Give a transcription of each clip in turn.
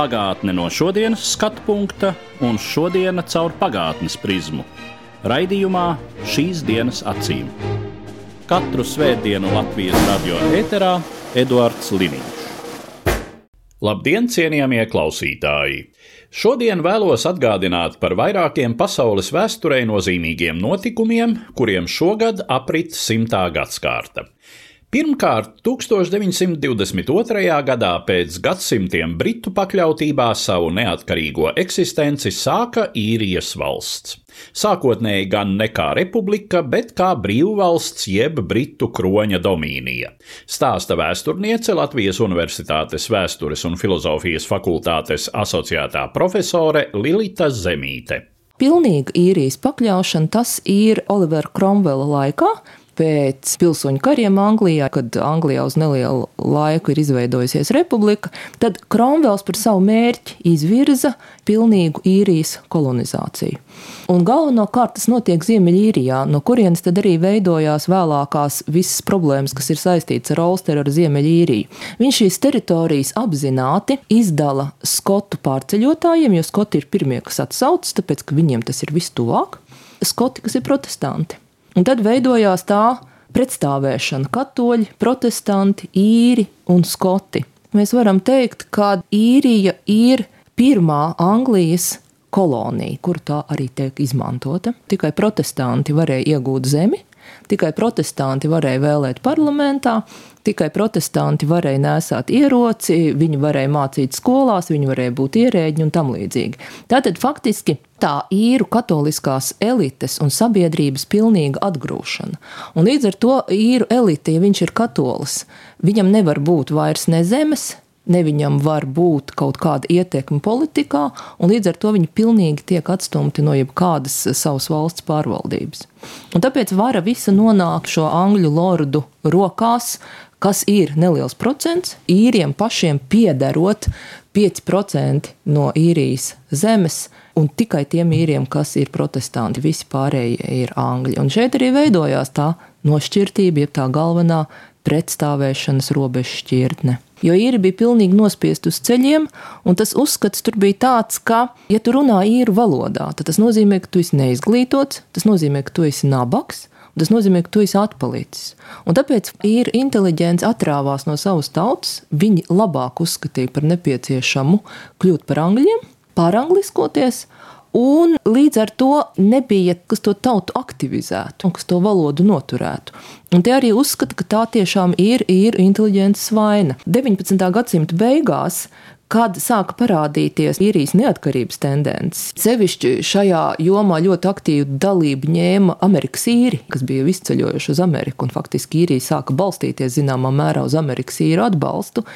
Pagātne no šodienas skatu punkta un šodienas caur pagātnes prizmu. Raidījumā šīs dienas acīm. Katru svētdienu Latvijas radio eterā Eduards Liniņš. Labdien, cienījamie klausītāji! Šodien vēlos atgādināt par vairākiem pasaules vēsturē nozīmīgiem notikumiem, kuriem šogad aprit simtā gadsimta. Pirmkārt, 1922. gadā pēc gadsimtiem Britu pakļautībā savu neatkarīgo eksistenci sāka īrijas valsts. Sākotnēji gan ne kā republika, bet kā brīvvalsts jeb Britu kroņa domīnija. Stāsta vēsturniece Latvijas Universitātes vēstures un filozofijas fakultātes asociētā profesore Lilita Zemīte. Pilnīga īrijas pakļaušana tas ir Olivera Kromvela laikā, pēc pilsoņu kariem Anglijā, kad Anglijā uz nelielu laiku ir izveidojusies republika, tad Kromvels par savu mērķi izvirza pilnīgu īrijas kolonizāciju. Un galvenokārt tas notiek Ziemeļīrijā, no kurienes tad arī veidojās vēlākās visas problēmas, kas ir saistītas ar Olsteru, ar Ziemeļīriju. Viņš šīs teritorijas apzināti izdala skotu pārceļotājiem, jo skoti ir pirmie, kas atsaucas, tāpēc ka viņiem tas ir vistuvāk. Skoti, kas ir protestanti. Un tad veidojās tā pretstāvēšana - katoļi, protestanti, īri un skoti. Mēs varam teikt, ka īrija ir pirmā Anglijas kolonija, kur tā arī tiek izmantota. Tikai protestanti varēja iegūt zemi, tikai protestanti varēja vēlēt parlamentā, tikai protestanti varēja nesāt ieroci, viņi varēja mācīt skolās, viņi varēja būt ierēģi un tam līdzīgi. Tātad faktiski tā īru katoliskās elites un sabiedrības pilnīga atgrūšana. Un līdz ar to īru elite, ja viņš ir katolis, viņam nevar būt vairs ne zemes, ne viņam var būt kaut kāda ietekme politikā, un līdz ar to viņi pilnīgi tiek atstumti no jebkādas savas valsts pārvaldības. Un tāpēc vara visa nonāk šo angļu lordu rokās, kas ir neliels procents, īriem pašiem piederot 5% no īrijas zemes, un tikai tiem īriem, kas ir protestanti, visi pārējie ir angļi. Un šeit arī veidojās tā nošķirtība, jeb tā galvenā pretstāvēšanas robeža šķirtne. Jo īri bija pilnīgi nospiest uz ceļiem, un tas uzskats tur bija tāds, ka, ja tu runā īru valodā, tad tas nozīmē, ka tu esi neizglītots, tas nozīmē, ka tu esi nabaks, tas nozīmē, ka tu esi atpalicis. Un tāpēc īri inteliģents atrāvās no savas tautas, viņi labāk uzskatīja par nepieciešamu kļūt par angļiem, pārangliskoties, Un līdz ar to nebija, kas to tautu aktivizētu un kas to valodu noturētu. Un te arī uzskata, ka tā tiešām ir, ir inteliģences vaina. 19. gadsimta beigās, kad sāka parādīties īrijas neatkarības tendences. Sevišķi šajā jomā ļoti aktīvu dalību ņēma Amerikas īri, kas bija izceļojuši uz Ameriku, un faktiski īrija sāka balstīties zināmā mērā uz Amerikas īru atbalstu.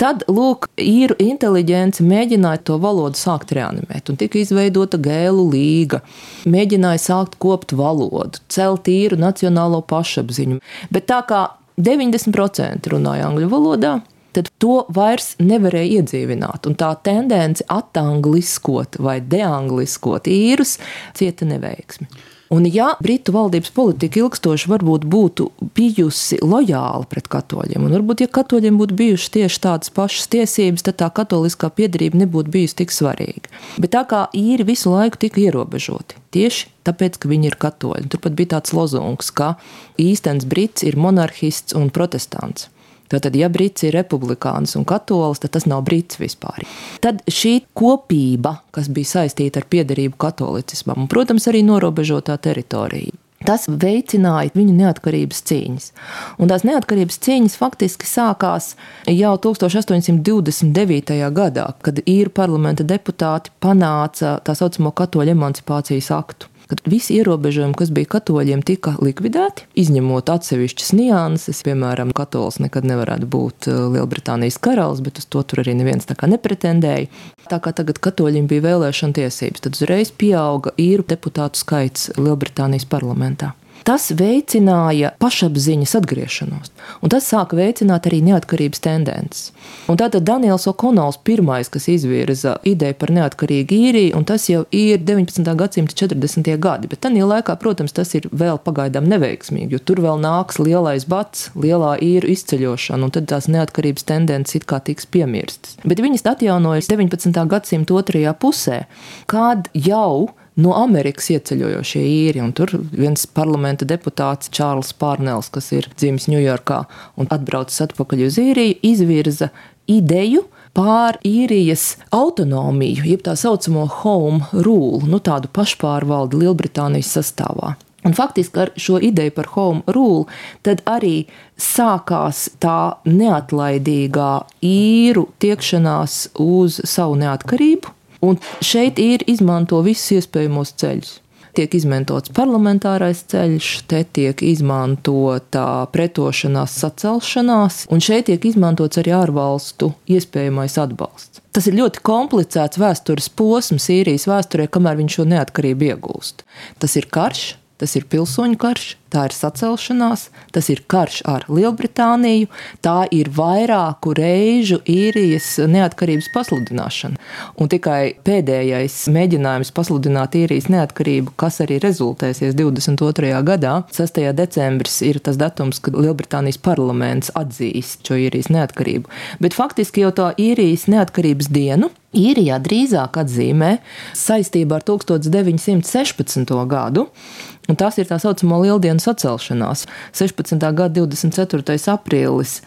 Tad, lūk, īru inteliģence mēģināja to valodu sākt reanimēt, un tika izveidota gēlu līga. Mēģināja sākt kopt valodu, celt īru nacionālo pašapziņu. Bet tā kā 90% runāja angļu valodā, tad to vairs nevarēja iedzīvināt. Un tā tendence atangliskot vai deangliskot īrus cieta neveiksmi. Un ja Britu valdības politika ilgstoši varbūt būtu bijusi lojāla pret katoļiem, un varbūt, ja katoļiem būtu bijušas tieši tādas pašas tiesības, tad tā katoliskā piedarība nebūtu bijusi tik svarīga. Bet tā kā īri visu laiku tika ierobežoti, tieši tāpēc, ka viņi ir katoļi. Turpat bija tāds lozungs, ka īstenis brits ir monarhists un protestants. Tātad, ja brits ir republikāns un katolis, tad tas nav brits vispār. Tad šī kopība, kas bija saistīta ar piederību katolicismam, un, protams, arī norobežotā teritorija. Tas veicināja viņu neatkarības cīņas. Un tās neatkarības cīņas faktiski sākās jau 1829. gadā, kad īru parlamenta deputāti panāca tā saucamo katoļu emancipācijas aktu kad visi ierobežojumi, kas bija katoļiem, tika likvidēti, izņemot atsevišķas nianses. Piemēram, katolis nekad nevarētu būt uh, Lielbritānijas karalis, bet uz to tur arī neviens tā kā nepretendēja. Tā kā tagad katoļiem bija vēlēšana tiesības, tad uzreiz pieauga īru deputātu skaits Lielbritānijas parlamentā. Tas veicināja pašapziņas atgriešanos, un tas sāka veicināt arī neatkarības tendences. Un tātad Daniels Okonols pirmais, kas izvirza ideju par neatkarīgu īriju, un tas jau ir 19. gadsimta 40. gadi, bet tajā laikā, protams, tas ir vēl pagaidām neveiksmīgi, jo tur vēl nāks lielais bats, lielā īru izceļošana, un tad tās neatkarības tendences it kā tiks piemirstas. Bet viņas atjaunojas 19. gadsimta otrajā pusē, kad jau no Amerikas ieceļojošie īri. Tur viens parlamenta deputāts, Čārlis Pārnels, kas ir dzimis Ņujorkā un atbraucis atpakaļ uz īriju, izvirza ideju pār īrijas autonomiju, jeb tā saucamo home rule, nu, tādu pašpārvaldi Lielbritānijas sastāvā. Un faktiski ar šo ideju par home rule arī sākās tā neatlaidīgā īru tiekšanās uz savu neatkarību, Un šeit ir izmanto visus iespējamos ceļus. Tiek izmantots parlamentārais ceļš, te tiek izmantota pretošanās, sacelšanās, un šeit tiek izmantots arī ārvalstu iespējamais atbalsts. Tas ir ļoti komplicēts vēstures posms īrijas vēsturē, kamēr viņš šo neatkarību iegūst. Tas ir karš, tas ir pilsoņu karš, tā ir sacelšanās, tas ir karš ar Lielbritāniju, tā ir vairāku reižu īrijas neatkarības pasludināšana. Un tikai pēdējais mēģinājums pasludināt īrijas neatkarību, kas arī rezultēsies 22. gadā, 6. decembris ir tas datums, kad Lielbritānijas parlaments atzīst šo īrijas neatkarību. Bet faktiski jau tā īrijas neatkarības dienu Īrijā drīzāk atzīmē saistībā ar 1916. gadu, un tas ir tā saucamā lieldienu sacelšanās. 16. gada 24. aprīlis,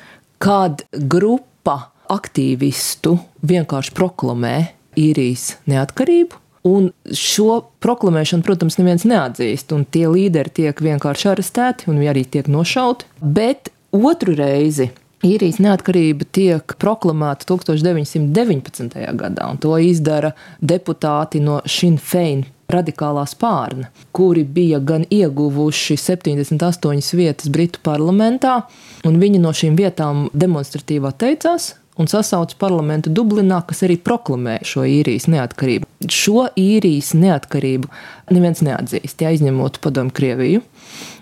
kad grupa aktīvistu vienkārši proklamē īrijas neatkarību. Un šo proklamēšanu, protams, neviens neatzīst, un tie līderi tiek vienkārši arestēti un arī tiek nošauti. Bet otru reizi īrijas neatkarība tiek proklamēta 1919. gadā, un to izdara deputāti no Sinn Fein radikālā spārna, kuri bija gan ieguvuši 78 vietas Britu parlamentā, un viņi no šīm vietām demonstratīvi atteicās un sasauca parlamentu Dublinā, kas arī proklamēja šo īrijas neatkarību. Šo īrijas neatkarību neviens neatzīst, ja izņemot padomu Krieviju.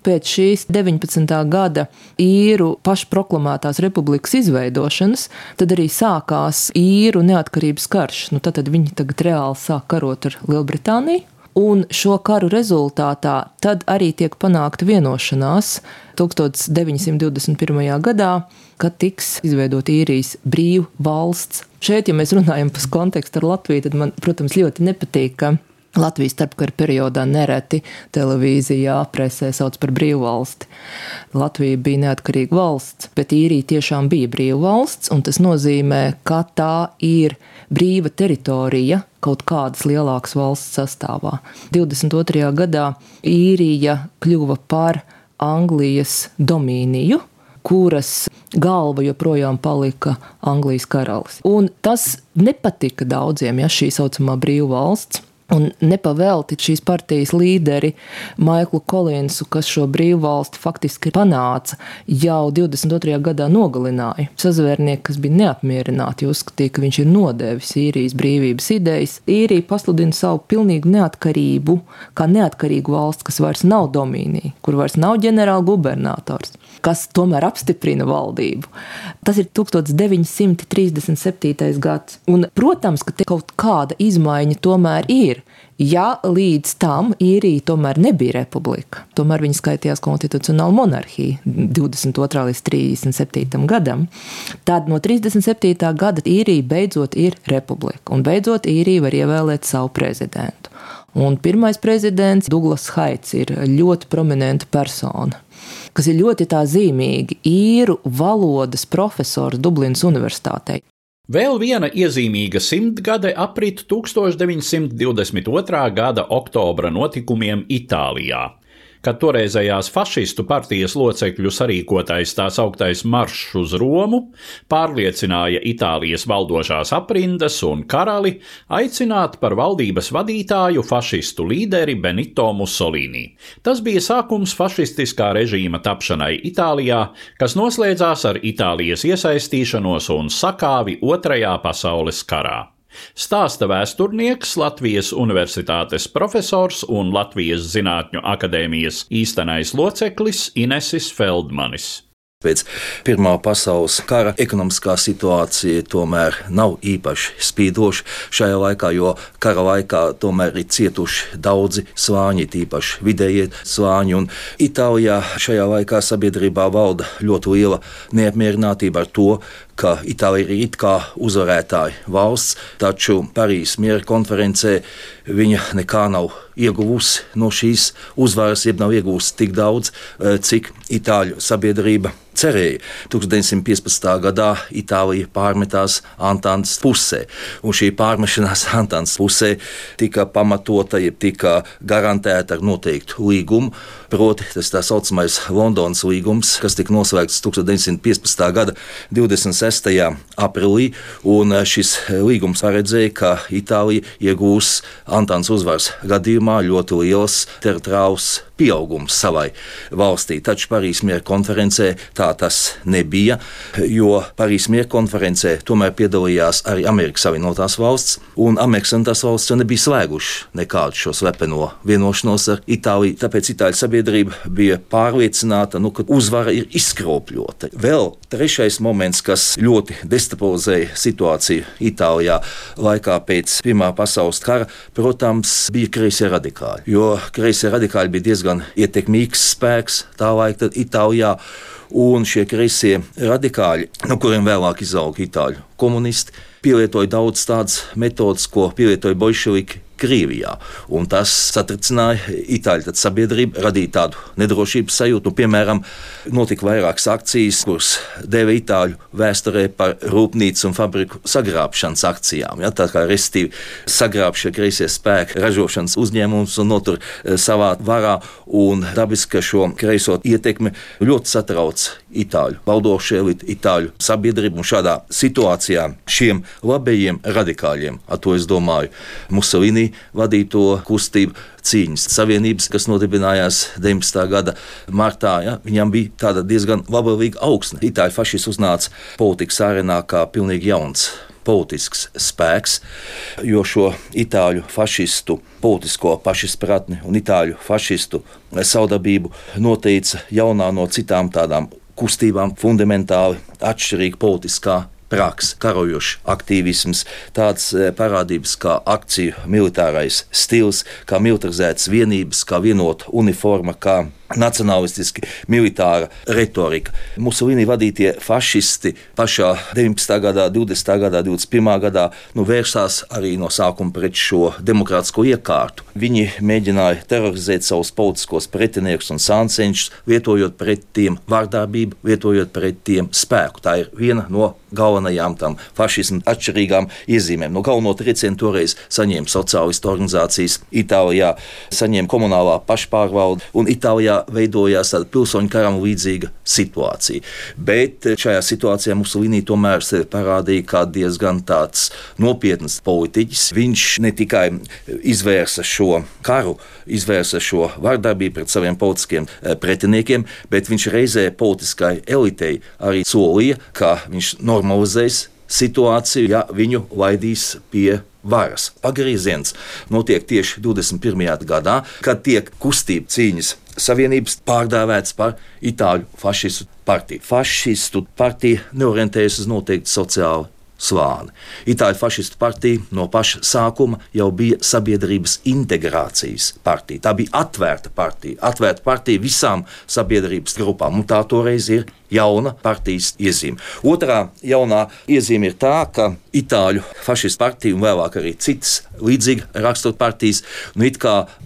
Pēc šīs 19. gada īru pašproklamētās republikas izveidošanas, tad arī sākās īru neatkarības karš. Nu, tad viņi tagad reāli sāk karot ar Lielbritāniju. Un šo karu rezultātā tad arī tiek panākta vienošanās 1921. gadā, kad tiks izveidota īrijas brīva valsts. Šeit, ja mēs runājam par kontekstu ar Latviju, tad man, protams, ļoti nepatīk, ka Latvijas starpkara periodā nereti televīzijā presē sauc par brīvu valsti. Latvija bija neatkarīga valsts, bet īrija tiešām bija brīva valsts, un tas nozīmē, ka tā ir brīva teritorija kaut kādas lielākas valsts sastāvā. 22. gadā īrija kļuva par Anglijas domīniju, kuras galva joprojām palika Anglijas karalis. Un tas nepatika daudziem, ja šī saucamā brīva valsts. Un nepavēlti šīs partijas līderi Maiklu Kolinsu, kas šo brīvvalsti faktiski panāca, jau 22. gadā nogalināja. Sazvērnieki, kas bija neapmierināti, uzskatīja, ka viņš ir nodevis īrijas brīvības idejas. Īrija pasludina savu pilnīgu neatkarību, kā neatkarīgu valsts, kas vairs nav domīnija, kur vairs nav ģenerāla gubernators, kas tomēr apstiprina valdību. Tas ir 1937. gads. Un, protams, ka kaut kāda izmaiņa tomēr ir. Ja līdz tam īrija tomēr nebija republika, tomēr viņa skaitījās konstitucionāla monarhija 22. līdz 37. gadam, tad no 37. gada īrija beidzot ir republika, un beidzot īrija var ievēlēt savu prezidentu. Un pirmais prezidents, Douglas Haits, ir ļoti prominenta persona kas ir ļoti zīmīgi īru valodas profesors Dublinas Universitātei. Vēl viena iezīmīga simtgade aprit 1922. gada oktobra notikumiem Itālijā. Kad toreizējās fašistu partijas locekļu sarīkotais tā sauktais maršs uz Romu pārliecināja Itālijas valdošās aprindas un karali aicināt par valdības vadītāju fašistu līderi Benito Mussolini. Tas bija sākums fašistiskā režīma tapšanai Itālijā, kas noslēdzās ar Itālijas iesaistīšanos un sakāvi Otrajā pasaules karā. Stāsta vēsturnieks, Latvijas Universitātes profesors un Latvijas Zinātņu akadēmijas īstenais loceklis Inesis Feldmanis. Pēc Pirmā pasaules kara ekonomiskā situācija tomēr nav īpaši spīdoša šajā laikā, jo kara laikā tomēr ir cietuši daudzi slāņi, tīpaši vidējie slāņi. Itālijā šajā laikā sabiedrībā valda ļoti liela neapmierinātība ar to, ka Itālija ir it kā uzvarētāja valsts, taču Parīzes miera konferencē viņa nekā nav ieguvusi no šīs uzvaras, jeb nav ieguvusi tik daudz, eh, cik Itāļu sabiedrība cerēja. 1915. gadā Itālija pārmetās Antānas pusē, un šī pārmešanās Antānas pusē tika pamatota, jeb tika garantēta ar noteiktu līgumu. Proti, tas tā saucamais Londonas līgums, kas tika noslēgts 1915. gada 26. aprīlī, un šis līgums paredzēja, ka Itālija iegūs Antānas uzvaras gadījumā ļoti liels teritoriāls pieaugums savai valstī. Taču Parīzes miera konferencē tā tas nebija, jo Parīzes miera konferencē tomēr piedalījās arī Amerikas Savienotās valsts, un Amerikas Savienotās valsts jau nebija slēguši nekādu šo slepeno vienošanos ar Itāliju. Tāpēc Itāļu sabiedrība bija pārliecināta, nu, ka uzvara ir izkropļota. Vēl trešais moments, kas ļoti destabilizēja situāciju Itālijā laikā pēc Pirmā pasaules kara, protams, bija kreisie radikāļi. Jo kreisie radikāļi bija diezgan diezgan ietekmīgs spēks tā laika Itālijā. Un šie kreisie radikāļi, no kuriem vēlāk izauga itāļu komunisti, pielietoja daudz tādas metodas, ko pielietoja bolševiki Krievijā. Un tas satricināja itāļu sabiedrību, radīja tādu nedrošības sajūtu. Nu, piemēram, notika vairākas akcijas, kuras deva itāļu vēsturē par rūpnīcu un fabriku sagrābšanas akcijām. Ja, tā kā restīvi sagrāb šie kreisie spēki ražošanas uzņēmumus un notur eh, savā varā. Un dabiski, ka šo kreiso ietekmi ļoti satrauc itāļu valdošie itāļu sabiedrību. Un šādā situācijā šiem labējiem radikāļiem, ar to es domāju, Musolini vadīto kustību cīņas savienības, kas nodibinājās 19. gada martā. Ja, viņam bija tāda diezgan labvēlīga augsne. Itāļu fašists uznāca politikas arēnā kā pilnīgi jauns politisks spēks, jo šo itāļu fašistu politisko pašizpratni un itāļu fašistu saudabību noteica jaunā no citām tādām kustībām fundamentāli atšķirīga politiskā praksa, karojošs aktīvisms, tādas eh, parādības kā akciju militārais stils, kā militarizētas vienības, kā vienota uniforma, kā nacionālistiski militāra retorika. Musolīni vadītie fašisti pašā 19. gadā, 20. gadā, 21. gadā nu, vērsās arī no sākuma pret šo demokrātisko iekārtu. Viņi mēģināja terorizēt savus politiskos pretiniekus un sāncenšus, lietojot pret tiem vārdarbību, lietojot pret tiem spēku. Tā ir viena no galvenajām tam fašismu atšķirīgām iezīmēm. No galveno triecienu toreiz saņēma sociālistu organizācijas Itālijā, saņēma komunālā pašpārvalde un Itālijā veidojās tāda pilsoņu karam līdzīga situācija. Bet šajā situācijā Musolīni tomēr sevi parādīja kā diezgan tāds nopietns politiķis. Viņš ne tikai izvērsa šo karu, izvērsa šo vardarbību pret saviem politiskiem eh, pretiniekiem, bet viņš reizē politiskai elitei arī solīja, ka viņš normalizēs situāciju, ja viņu laidīs pie varas. Pagrieziens notiek tieši 21. gadā, kad tiek kustība cīņas savienības pārdēvēts par Itāļu fašistu partiju. Fašistu partija neorientējas uz noteiktu sociālu slāni. Itāļu fašistu partija no paša sākuma jau bija sabiedrības integrācijas partija. Tā bija atvērta partija, atvērta partija visām sabiedrības grupām, un tā toreiz ir jauna partijas iezīme. Otrā jaunā iezīme ir tā, ka Itāļu fašistu partija un vēlāk arī citas līdzīgi rakstot partijas, nu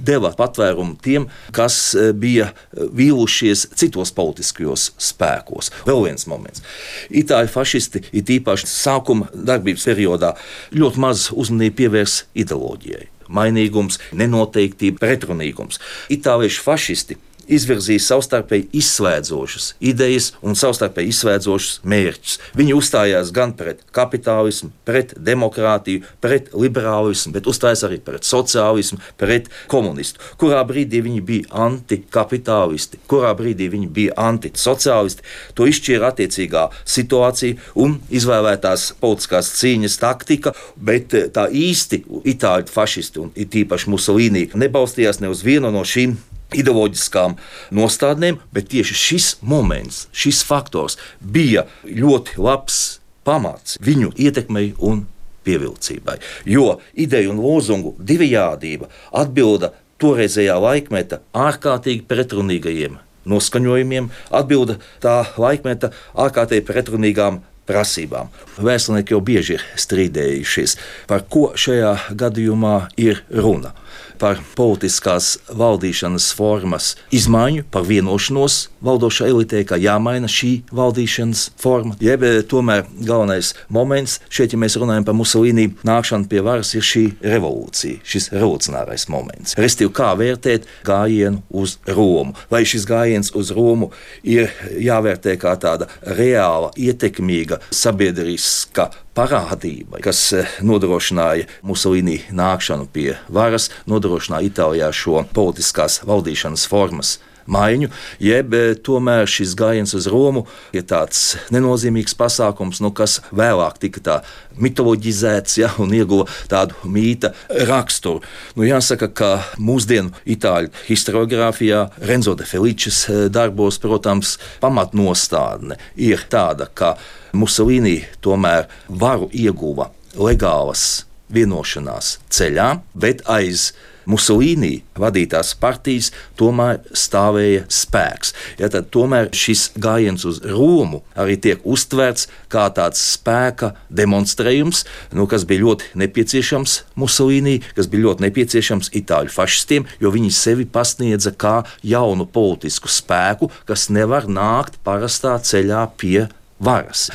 deva patvērumu tiem, kas e, bija e, vīlušies citos politiskajos spēkos. Vēl viens moments. Itāļu fašisti ir īpaši sākuma darbības periodā ļoti maz uzmanību pievērs ideoloģijai mainīgums, nenoteiktība, pretrunīgums. Itāliešu fašisti izvirzīja savstarpēji izslēdzošas idejas un savstarpēji izslēdzošus mērķus. Viņi uzstājās gan pret kapitālismu, pret demokrātiju, pret liberālismu, bet uzstājās arī pret sociālismu, pret komunistu. Kurā brīdī viņi bija antikapitālisti, kurā brīdī viņi bija antisociālisti, to izšķīra attiecīgā situācija un izvēlētās politiskās cīņas taktika, bet eh, tā īsti itāļu fašisti un it īpaši Musolīni nebalstījās ne uz vienu no šīm ideoloģiskām nostādnēm, bet tieši šis moments, šis faktors bija ļoti labs pamats viņu ietekmei un pievilcībai. Jo ideju un lozungu divējādība atbilda toreizējā laikmeta ārkārtīgi pretrunīgajiem noskaņojumiem, atbilda tā laikmeta ārkārtīgi pretrunīgām prasībām. Vēsturnieki jau bieži ir strīdējušies, par ko šajā gadījumā ir runa par politiskās valdīšanas formas izmaiņu, par vienošanos valdošai elitei, ka jāmaina šī valdīšanas forma. Jeb eh, tomēr galvenais moments šeit, ja mēs runājam par Musolīni nākšanu pie varas, ir šī revolūcija, šis revolucionārais moments. Restīvi, kā vērtēt gājienu uz Romu? Vai šis gājiens uz Romu ir jāvērtē kā tāda reāla, ietekmīga sabiedriska parādība, kas eh, nodrošināja Musolīni nākšanu pie varas, nodrošināja Itālijā šo politiskās valdīšanas formas maiņu, jeb eh, tomēr šis gājiens uz Romu ir tāds nenozīmīgs pasākums, nu, kas vēlāk tika tā mitoloģizēts ja, un ieguva tādu mīta raksturu. Nu, jāsaka, ka mūsdienu itāļu historiografijā Renzo de Feličs eh, darbos, protams, pamatnostādne ir tāda, ka Musolīni tomēr varu ieguva legālas vienošanās ceļā, bet aiz Musolīni vadītās partijas tomēr stāvēja spēks. Ja, tad tomēr šis gājiens uz Romu arī tiek uztverts kā tāds spēka demonstrējums, nu, kas bija ļoti nepieciešams Musolīnī, kas bija ļoti nepieciešams itāļu fašistiem, jo viņi sevi pasniedza kā jaunu politisku spēku, kas nevar nākt parastā ceļā pie varas.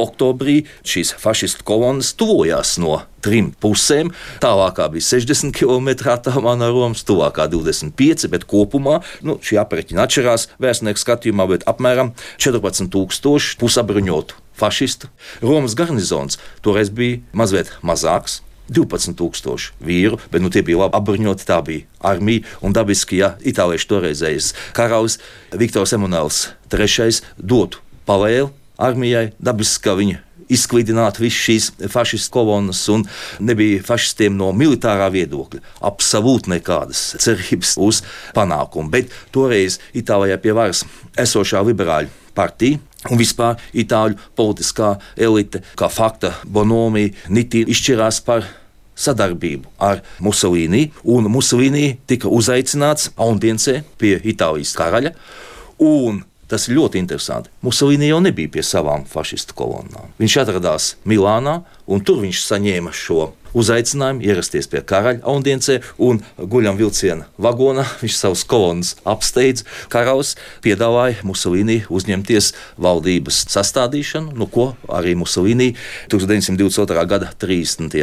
Oktobrī šīs fašistu kolonas tuvojās no trim pusēm. Tālākā bija 60 km attālumā no Romas, tuvākā 25, bet kopumā nu, šī aprēķina atšķirās vēstnieku skatījumā, bet apmēram 14,000 pusabruņotu fašistu. Romas garnizons toreiz bija mazliet mazāks. 12,000 vīru, bet nu, tie bija labi apbruņoti. Tā bija armija un dabiski, ja itāliešu toreizējais karalis Viktors Emanuels III dotu pavēli armijai, dabiski, ka viņi izklidināt visas šīs fašistu kolonas, un nebija fašistiem no militārā viedokļa absolūti nekādas cerības uz panākumu. Bet toreiz Itālijā pie varas esošā liberāļu partija. Un vispār itāļu politiskā elite, kā fakta bonomija, nitī izšķirās par sadarbību ar Musolīni, un Musolīni tika uzaicināts audiencē pie Itālijas karaļa. Un Tas ir ļoti interesanti. Musolīni jau nebija pie savām fašistu kolonnām. Viņš atradās Milānā, un tur viņš saņēma šo uzaicinājumu ierasties pie karaļa audiencē un guļam vilciena vagonā. Viņš savus kolonas apsteidz. Karalis piedāvāja Musolīnī uzņemties valdības sastādīšanu, no ko arī Musolīnī 1922. gada 30.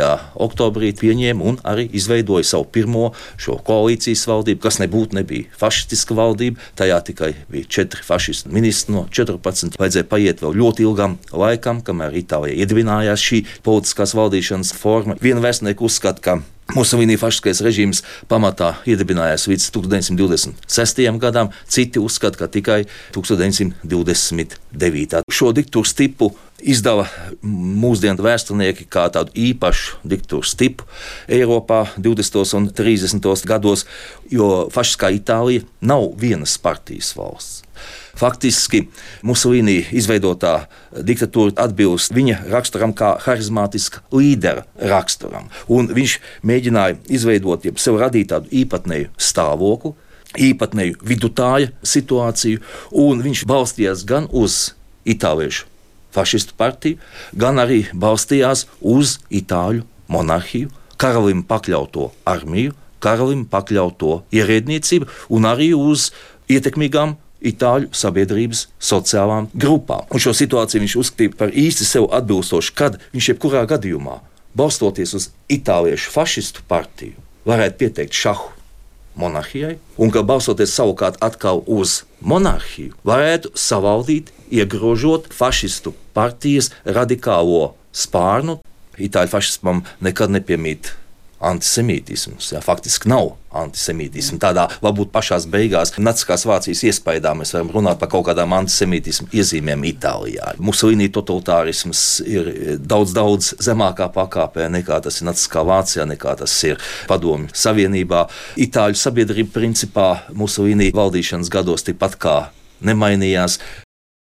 oktobrī pieņēma un arī izveidoja savu pirmo šo koalīcijas valdību, kas nebūtu nebija fašistiska valdība. Tajā tikai bija četri fašistu ministri no 14. Vajadzēja paiet vēl ļoti ilgam laikam, kamēr Itālijā iedibinājās šī politiskās valdīšanas forma. Viena vēsturnieka uzskata, ka Musolīni fašiskais režīms pamatā iedibinājās līdz 1926. gadam, citi uzskata, ka tikai 1929. Šo diktatūras tipu izdeva mūsdienu vēsturnieki kā tādu īpašu diktatūras tipu Eiropā 20. un 30. gados, jo fašiskā Itālija nav vienas partijas valsts. Faktiski Musolīni izveidotā diktatūra atbilst viņa raksturam kā harizmātiska līdera raksturam. Un viņš mēģināja izveidot, ja sev radīt tādu īpatnēju stāvokli, īpatnēju vidutāja situāciju, un viņš balstījās gan uz itāliešu fašistu partiju, gan arī balstījās uz itāļu monarhiju, karalim pakļauto armiju, karalim pakļauto ierēdniecību un arī uz ietekmīgām itāļu sabiedrības sociālām grupām. Un šo situāciju viņš uzskatīja par īsti sev atbilstošu, kad viņš jebkurā gadījumā, balstoties uz itāliešu fašistu partiju, varētu pieteikt šahu monarhijai, un ka balsoties savukārt atkal uz monarhiju, varētu savaldīt, iegrožot fašistu partijas radikālo spārnu. Itāļu fašismam nekad nepiemīt antisemītisms. Jā, faktiski nav antisemītisms. Tādā varbūt pašā beigās, Naciskās Vācijas iespējā mēs varam runāt par kaut kādām antisemītismu iezīmēm Itālijā. Musolīnija totalitārisms ir daudz, daudz zemākā pakāpē nekā tas ir Naciskā Vācijā, nekā tas ir Padomju Savienībā. Itāļu sabiedrība principā Musolīnija valdīšanas gados tikpat kā nemainījās.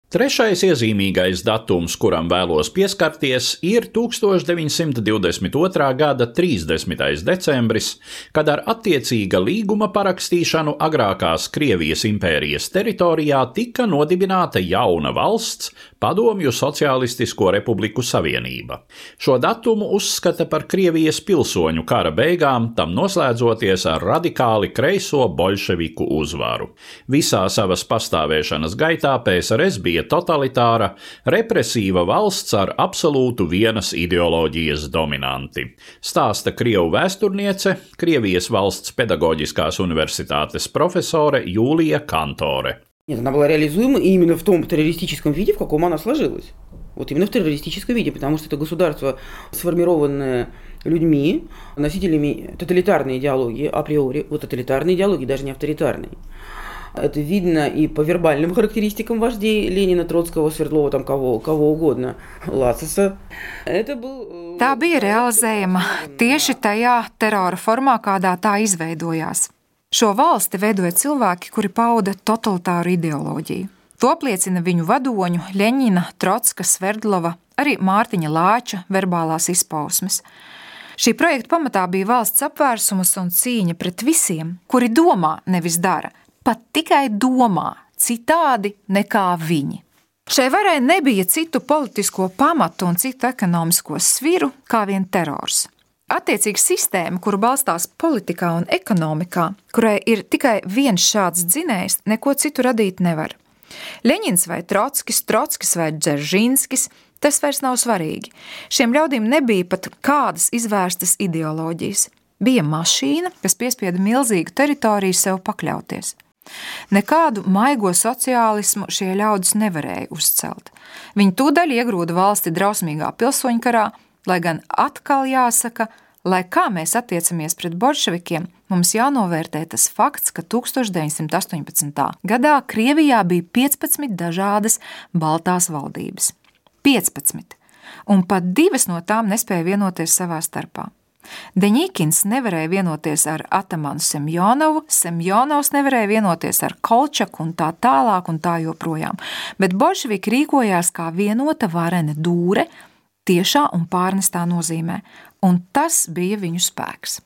Trešais iezīmīgais datums, kuram vēlos pieskarties, ir 1922. gada 30. decembris, kad ar attiecīga līguma parakstīšanu agrākās Krievijas impērijas teritorijā tika nodibināta jauna valsts Padomju Socialistisko Republiku Savienība. Šo datumu uzskata par Krievijas pilsoņu kara beigām, tam noslēdzoties ar radikāli kreiso bolševiku uzvaru. Visā savas pastāvēšanas gaitā PSRS bija totalitāra, represīva valsts ar absolūtu vienas ideoloģijas dominanti. Stāsta Krievu vēsturniece, Krievijas valsts pedagoģiskās universitātes profesore Jūlija Kantore. Нет, она была реализуема именно в том террористическом виде, в каком она сложилась. Вот именно в террористическом виде, потому что это государство, сформированное людьми, носителями тоталитарной идеологии априори, вот тоталитарной идеологии, даже не авторитарной. Это видно и по вербальным характеристикам вождей Ленина, Троцкого, Свердлова, там кого, кого угодно, Лацеса. Это был... Tā bija realizējama tieši tajā terora formā, kādā tā izveidojās. Šo valsti veidoja cilvēki, kuri pauda totalitāru ideoloģiju. To apliecina viņu vadoņu Leņķina, Trotska, Sverdlova, arī Mārtiņa Lāča verbālās izpausmes. Šī projekta pamatā bija valsts apvērsums un cīņa pret visiem, kuri domā, nevis dara, pat tikai domā citādi nekā viņi. Šai varai nebija citu politisko pamatu un citu ekonomisko sviru kā vien terors. Attiecīga sistēma, kuru balstās politikā un ekonomikā, kurai ir tikai viens šāds dzinējs, neko citu radīt nevar. Leņņņins vai Trotskis, Trotskis vai Dzeržinskis, tas vairs nav svarīgi. Šiem ļaudīm nebija pat kādas izvērstas ideoloģijas. Bija mašīna, kas piespieda milzīgu teritoriju sev pakļauties. Nekādu maigo sociālismu šie ļaudis nevarēja uzcelt. Viņi tūdaļ iegrūda valsti drausmīgā pilsoņkarā, lai gan atkal jāsaka, lai kā mēs attiecamies pret bolševikiem, mums jānovērtē tas fakts, ka 1918. gadā Krievijā bija 15 dažādas baltās valdības. 15, un pat divas no tām nespēja vienoties savā starpā. Deņīkins nevarēja vienoties ar Atamanu Semjonovu, Semjonovs nevarēja vienoties ar Kolčaku un tā tālāk un tā joprojām, bet bolševiki rīkojās kā vienota varena dūre, tiešā un pārnestā nozīmē, un tas bija viņu spēks.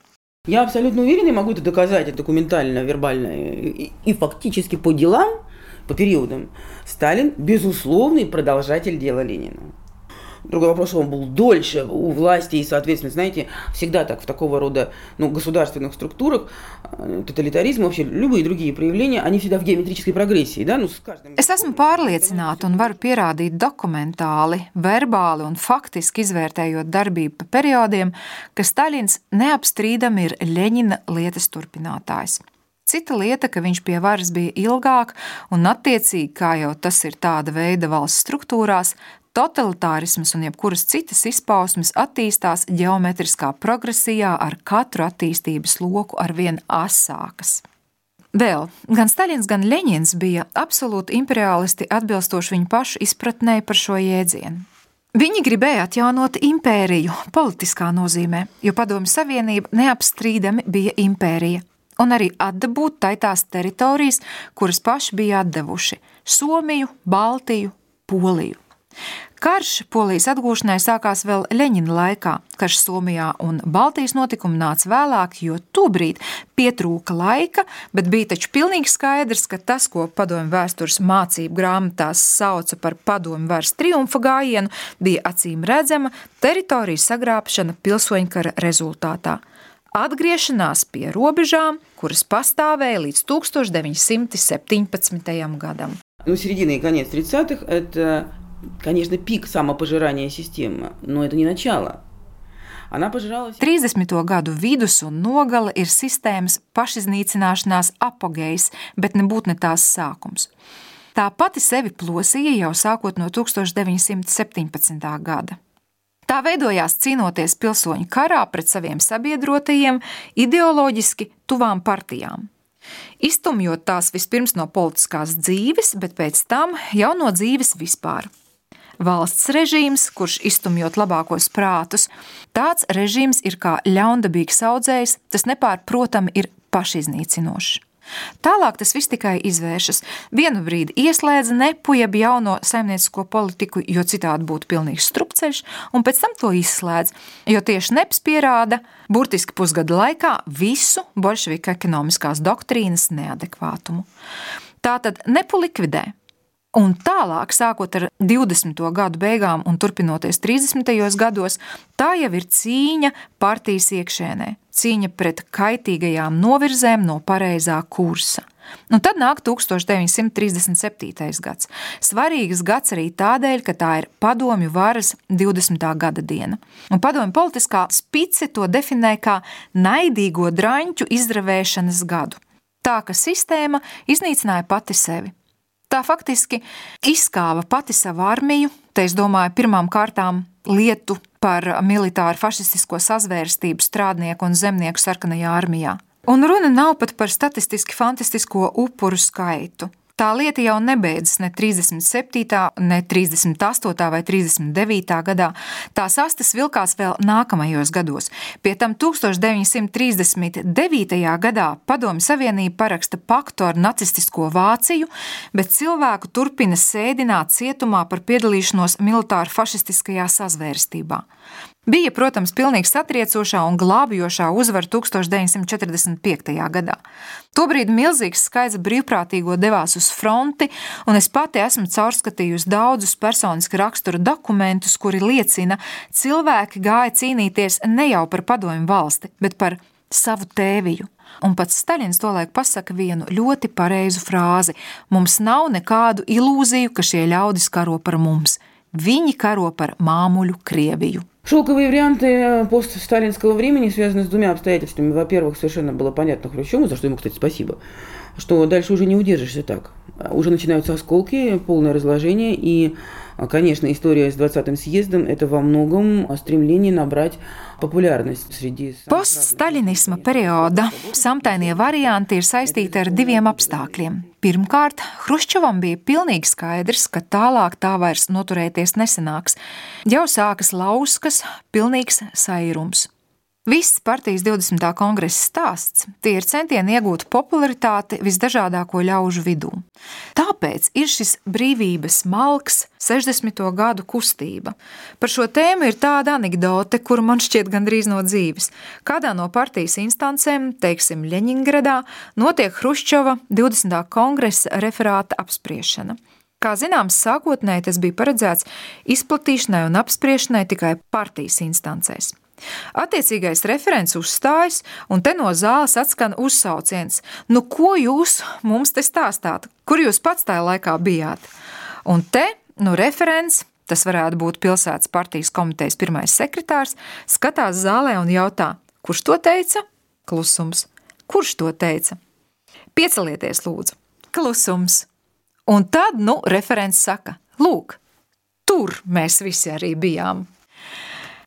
Я абсолютно уверен, и могу это доказать документально, вербально и, и фактически по делам, по периодам. Сталин – безусловный продолжатель дела Ленина. Другой вопрос, что он был дольше у власти, и, соответственно, знаете, всегда так в такого рода ну, государственных структурах, э, тоталитаризм, вообще любые другие проявления, они всегда в геометрической прогрессии. Да? Ну, с каждым... Es esmu pārliecināta un varu pierādīt dokumentāli, verbāli un faktiski izvērtējot darbību pa periodiem, ka Staļins neapstrīdami ir Ļeņina lietas turpinātājs. Cita lieta, ka viņš pie varas bija ilgāk, un attiecīgi, kā jau tas ir tāda veida valsts struktūrās, Totalitārisms un jebkuras citas izpausmes attīstās geometriskā progresijā ar katru attīstības loku arvien asākas. Vēl gan Staļins, gan Leņņņins bija absolūti imperialisti atbilstoši viņu pašu izpratnē par šo jēdzienu. Viņi gribēja atjaunot impēriju politiskā nozīmē, jo Padomju Savienība neapstrīdami bija impērija, un arī atdabūt tai tās teritorijas, kuras paši bija atdevuši - Somiju, Baltiju, Poliju. Karš Polijas atgūšanai sākās vēl Leņķina laikā. Karš Somijā un Baltijas notikumi nāca vēlāk, jo tobrīd pietrūka laika, bet bija taču pilnīgi skaidrs, ka tas, ko padomju vēstures mācību grāmatās sauca par padomju vairs triumfa gājienu, bija acīm redzama teritorijas sagrābšana pilsoņkara rezultātā. Atgriešanās pie robežām, kuras pastāvēja līdz 1917. gadam. Ну, середина и конец 30-х – это конечно, пик самопожирания системы, но это не начало. Она пожиралась... 30. gadu vidus un nogale ir sistēmas pašiznīcināšanās apogejs, bet nebūtu ne tās sākums. Tā pati sevi plosīja jau sākot no 1917. gada. Tā veidojās cīnoties pilsoņu karā pret saviem sabiedrotajiem, ideoloģiski tuvām partijām. Iztumjot tās vispirms no politiskās dzīves, bet pēc tam jau no dzīves vispār. Valsts režīms, kurš iztumjot labākos prātus, tāds režīms ir kā ļaundabīgs audzējs, tas nepārprotami ir pašiznīcinošs. Tālāk tas viss tikai izvēršas. Vienu brīdi ieslēdza nepu jeb jauno saimniecisko politiku, jo citādi būtu pilnīgs strupceļš, un pēc tam to izslēdz, jo tieši neps pierāda burtiski pusgada laikā visu bolševiku ekonomiskās doktrīnas neadekvātumu. Tātad nepu likvidē, Un tālāk, sākot ar 20. gadu beigām un turpinoties 30. gados, tā jau ir cīņa partijas iekšēnē, cīņa pret kaitīgajām novirzēm no pareizā kursa. Un tad nāk 1937. gads. Svarīgs gads arī tādēļ, ka tā ir padomju varas 20. gada diena. Un padomju politiskā spice to definē kā naidīgo draņķu izravēšanas gadu. Tā ka sistēma iznīcināja pati sevi. Tā faktiski izskāva pati savu armiju, te es domāju, pirmām kārtām lietu par militāru fašistisko sazvērstību strādnieku un zemnieku sarkanajā armijā. Un runa nav pat par statistiski fantastisko upuru skaitu. Tā lieta jau nebeidzas ne 37., ne 38. vai 39. gadā. Tās astes vilkās vēl nākamajos gados. Pie tam 1939. gadā Padomju Savienība paraksta paktu ar nacistisko Vāciju, bet cilvēku turpina sēdināt cietumā par piedalīšanos militāru fašistiskajā sazvērstībā. Bija, protams, pilnīgi satriecošā un glābjošā uzvara 1945. gadā. Tobrīd milzīgs skaits brīvprātīgo devās uz fronti, un es pati esmu caurskatījusi daudzus personiski rakstura dokumentus, kuri liecina, ka cilvēki gāja cīnīties ne jau par padomju valsti, bet par savu tēviju. Un pats Staļins tolaik pasaka vienu ļoti pareizu frāzi: Mums nav nekādu ilūziju, ka šie ļaudis karo par mums. Viņi karo par māmuļu Krieviju. Шелковые варианты постсталинского времени связаны с двумя обстоятельствами. Во-первых, совершенно было понятно Хрущеву, за что ему, кстати, спасибо, что дальше уже не удержишься так. Уже начинаются осколки, полное разложение, и, конечно, история с 20-м съездом – это во многом стремление набрать populārность среди... Poststalinisma perioda samtainie varianti ir saistīti ar diviem apstākļiem. Pirmkārt, Hruščovam bija pilnīgi skaidrs, ka tālāk tā vairs noturēties nesanāks. Jau sākas lauskas, pilnīgs sairums. Viss partijas 20. kongresa stāsts tie ir centieni iegūt popularitāti visdažādāko ļaužu vidū. Tāpēc ir šis brīvības malks, 60. gadu kustība. Par šo tēmu ir tāda anekdote, kur man šķiet gandrīz no dzīves. Kādā no partijas instancēm, teiksim, Ļeņingradā, notiek Hruščova 20. kongresa referāta apspriešana. Kā zināms, sākotnēji tas bija paredzēts izplatīšanai un apspriešanai tikai partijas instancēs. Attiecīgais referents uzstājas, un te no zāles atskan uzsauciens: Nu, ko jūs mums te stāstāt? Kur jūs pats tajā laikā bijāt? Un te nu, referents, tas varētu būt pilsētas partijas komitejas pirmais sekretārs, skatās zālē un jautā: Kurš to teica? Klusums. Kurš to teica? Piecelieties, lūdzu. Klusums. Un tad, nu, referents saka: Lūk, tur mēs visi arī bijām.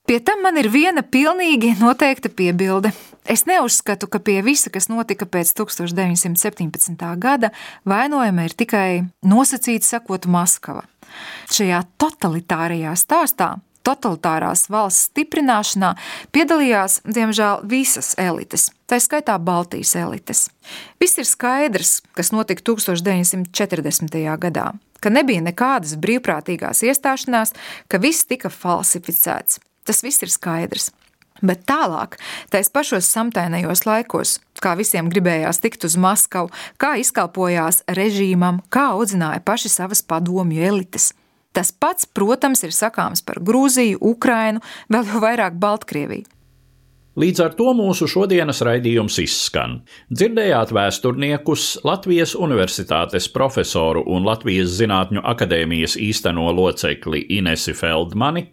Pie tam man ir viena pilnīgi noteikta piebilde. Es neuzskatu, ka pie visa, kas notika pēc 1917. gada, vainojama ir tikai nosacīta sakot Maskava. Šajā totalitārajā stāstā totalitārās valsts stiprināšanā piedalījās, diemžēl, visas elites, tā skaitā Baltijas elites. Viss ir skaidrs, kas notika 1940. gadā, ka nebija nekādas brīvprātīgās iestāšanās, ka viss tika falsificēts. Tas viss ir skaidrs. Bet tālāk, tais pašos samtainajos laikos, kā visiem gribējās tikt uz Maskavu, kā izkalpojās režīmam, kā audzināja paši savas padomju elites. Tas pats, protams, ir sakāms par Grūziju, Ukrainu, vēl jau vairāk Baltkrieviju. Līdz ar to mūsu šodienas raidījums izskan. Dzirdējāt vēsturniekus Latvijas Universitātes profesoru un Latvijas Zinātņu akadēmijas īsteno locekli Inesi Feldmani,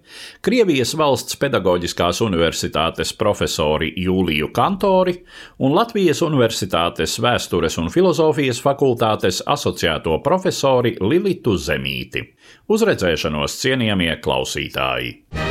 Krievijas valsts pedagoģiskās universitātes profesori Jūliju Kantori un Latvijas Universitātes vēstures un filozofijas fakultātes asociēto profesori Lilitu Zemīti. Uz redzēšanos cienījamie klausītāji!